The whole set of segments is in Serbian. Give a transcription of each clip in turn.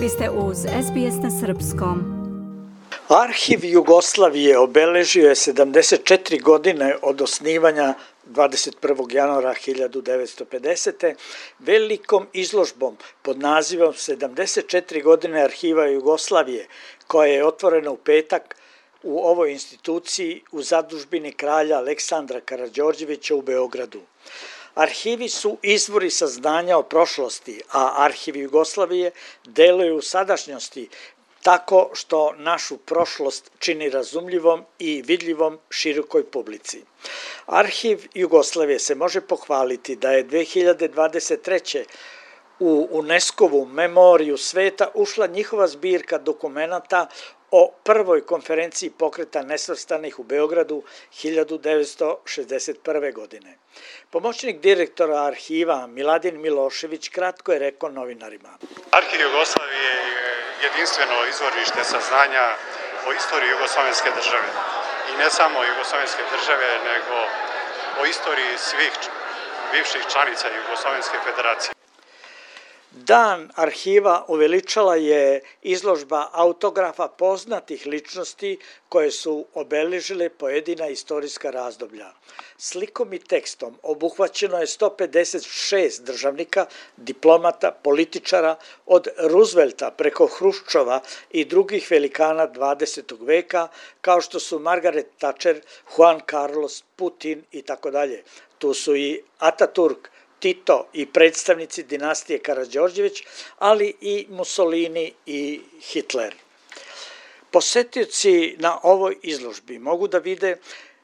Vi ste uz SBS na Srpskom. Arhiv Jugoslavije obeležio je 74 godine od osnivanja 21. januara 1950. velikom izložbom pod nazivom 74 godine arhiva Jugoslavije, koja je otvorena u petak u ovoj instituciji u zadužbini kralja Aleksandra Karadžorđevića u Beogradu. Arhivi su izvori saznanja o prošlosti, a arhiv Jugoslavije deluju u sadašnjosti tako što našu prošlost čini razumljivom i vidljivom širokoj publici. Arhiv Jugoslavije se može pohvaliti da je 2023 u UNESCO-vu memoriju sveta ušla njihova zbirka dokumenta o prvoj konferenciji pokreta nesvrstanih u Beogradu 1961. godine. Pomoćnik direktora arhiva Miladin Milošević kratko je rekao novinarima. Arhiv Jugoslavije je jedinstveno izvorište saznanja o istoriji Jugoslovenske države. I ne samo Jugoslovenske države, nego o istoriji svih bivših članica Jugoslovenske federacije. Dan arhiva uveličala je izložba autografa poznatih ličnosti koje su obeležile pojedina istorijska razdoblja. Slikom i tekstom obuhvaćeno je 156 državnika, diplomata, političara od Roosevelta preko Hruščova i drugih velikana 20. veka, kao što su Margaret Thatcher, Juan Carlos, Putin i tako dalje. Tu su i Ataturk, Tito i predstavnici dinastije Karadžorđević, ali i Mussolini i Hitler. Posetioci na ovoj izložbi mogu da vide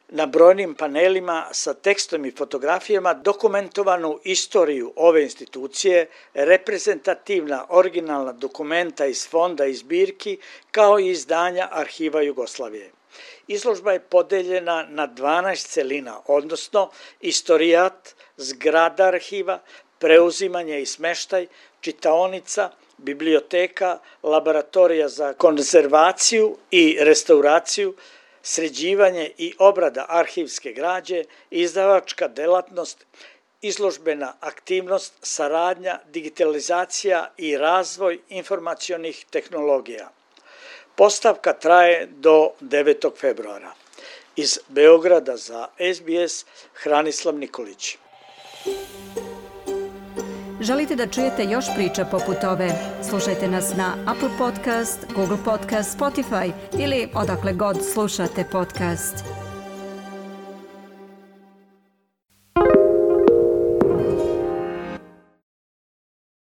na brojnim panelima sa tekstom i fotografijama dokumentovanu istoriju ove institucije, reprezentativna originalna dokumenta iz fonda i zbirki, kao i izdanja Arhiva Jugoslavije. Izložba je podeljena na 12 celina, odnosno istorijat, zgrada arhiva, preuzimanje i smeštaj, čitaonica, biblioteka, laboratorija za konzervaciju i restauraciju, sređivanje i obrada arhivske građe, izdavačka delatnost, izložbena aktivnost, saradnja, digitalizacija i razvoj informacionih tehnologija. Postavka traje do 9. februara. Iz Beograda za SBS Hranislav Nikolić. Želite da čujete još priča poput ove? Slušajte nas na Apple Podcast, Google Podcast, Spotify ili odakle god slušate podcast.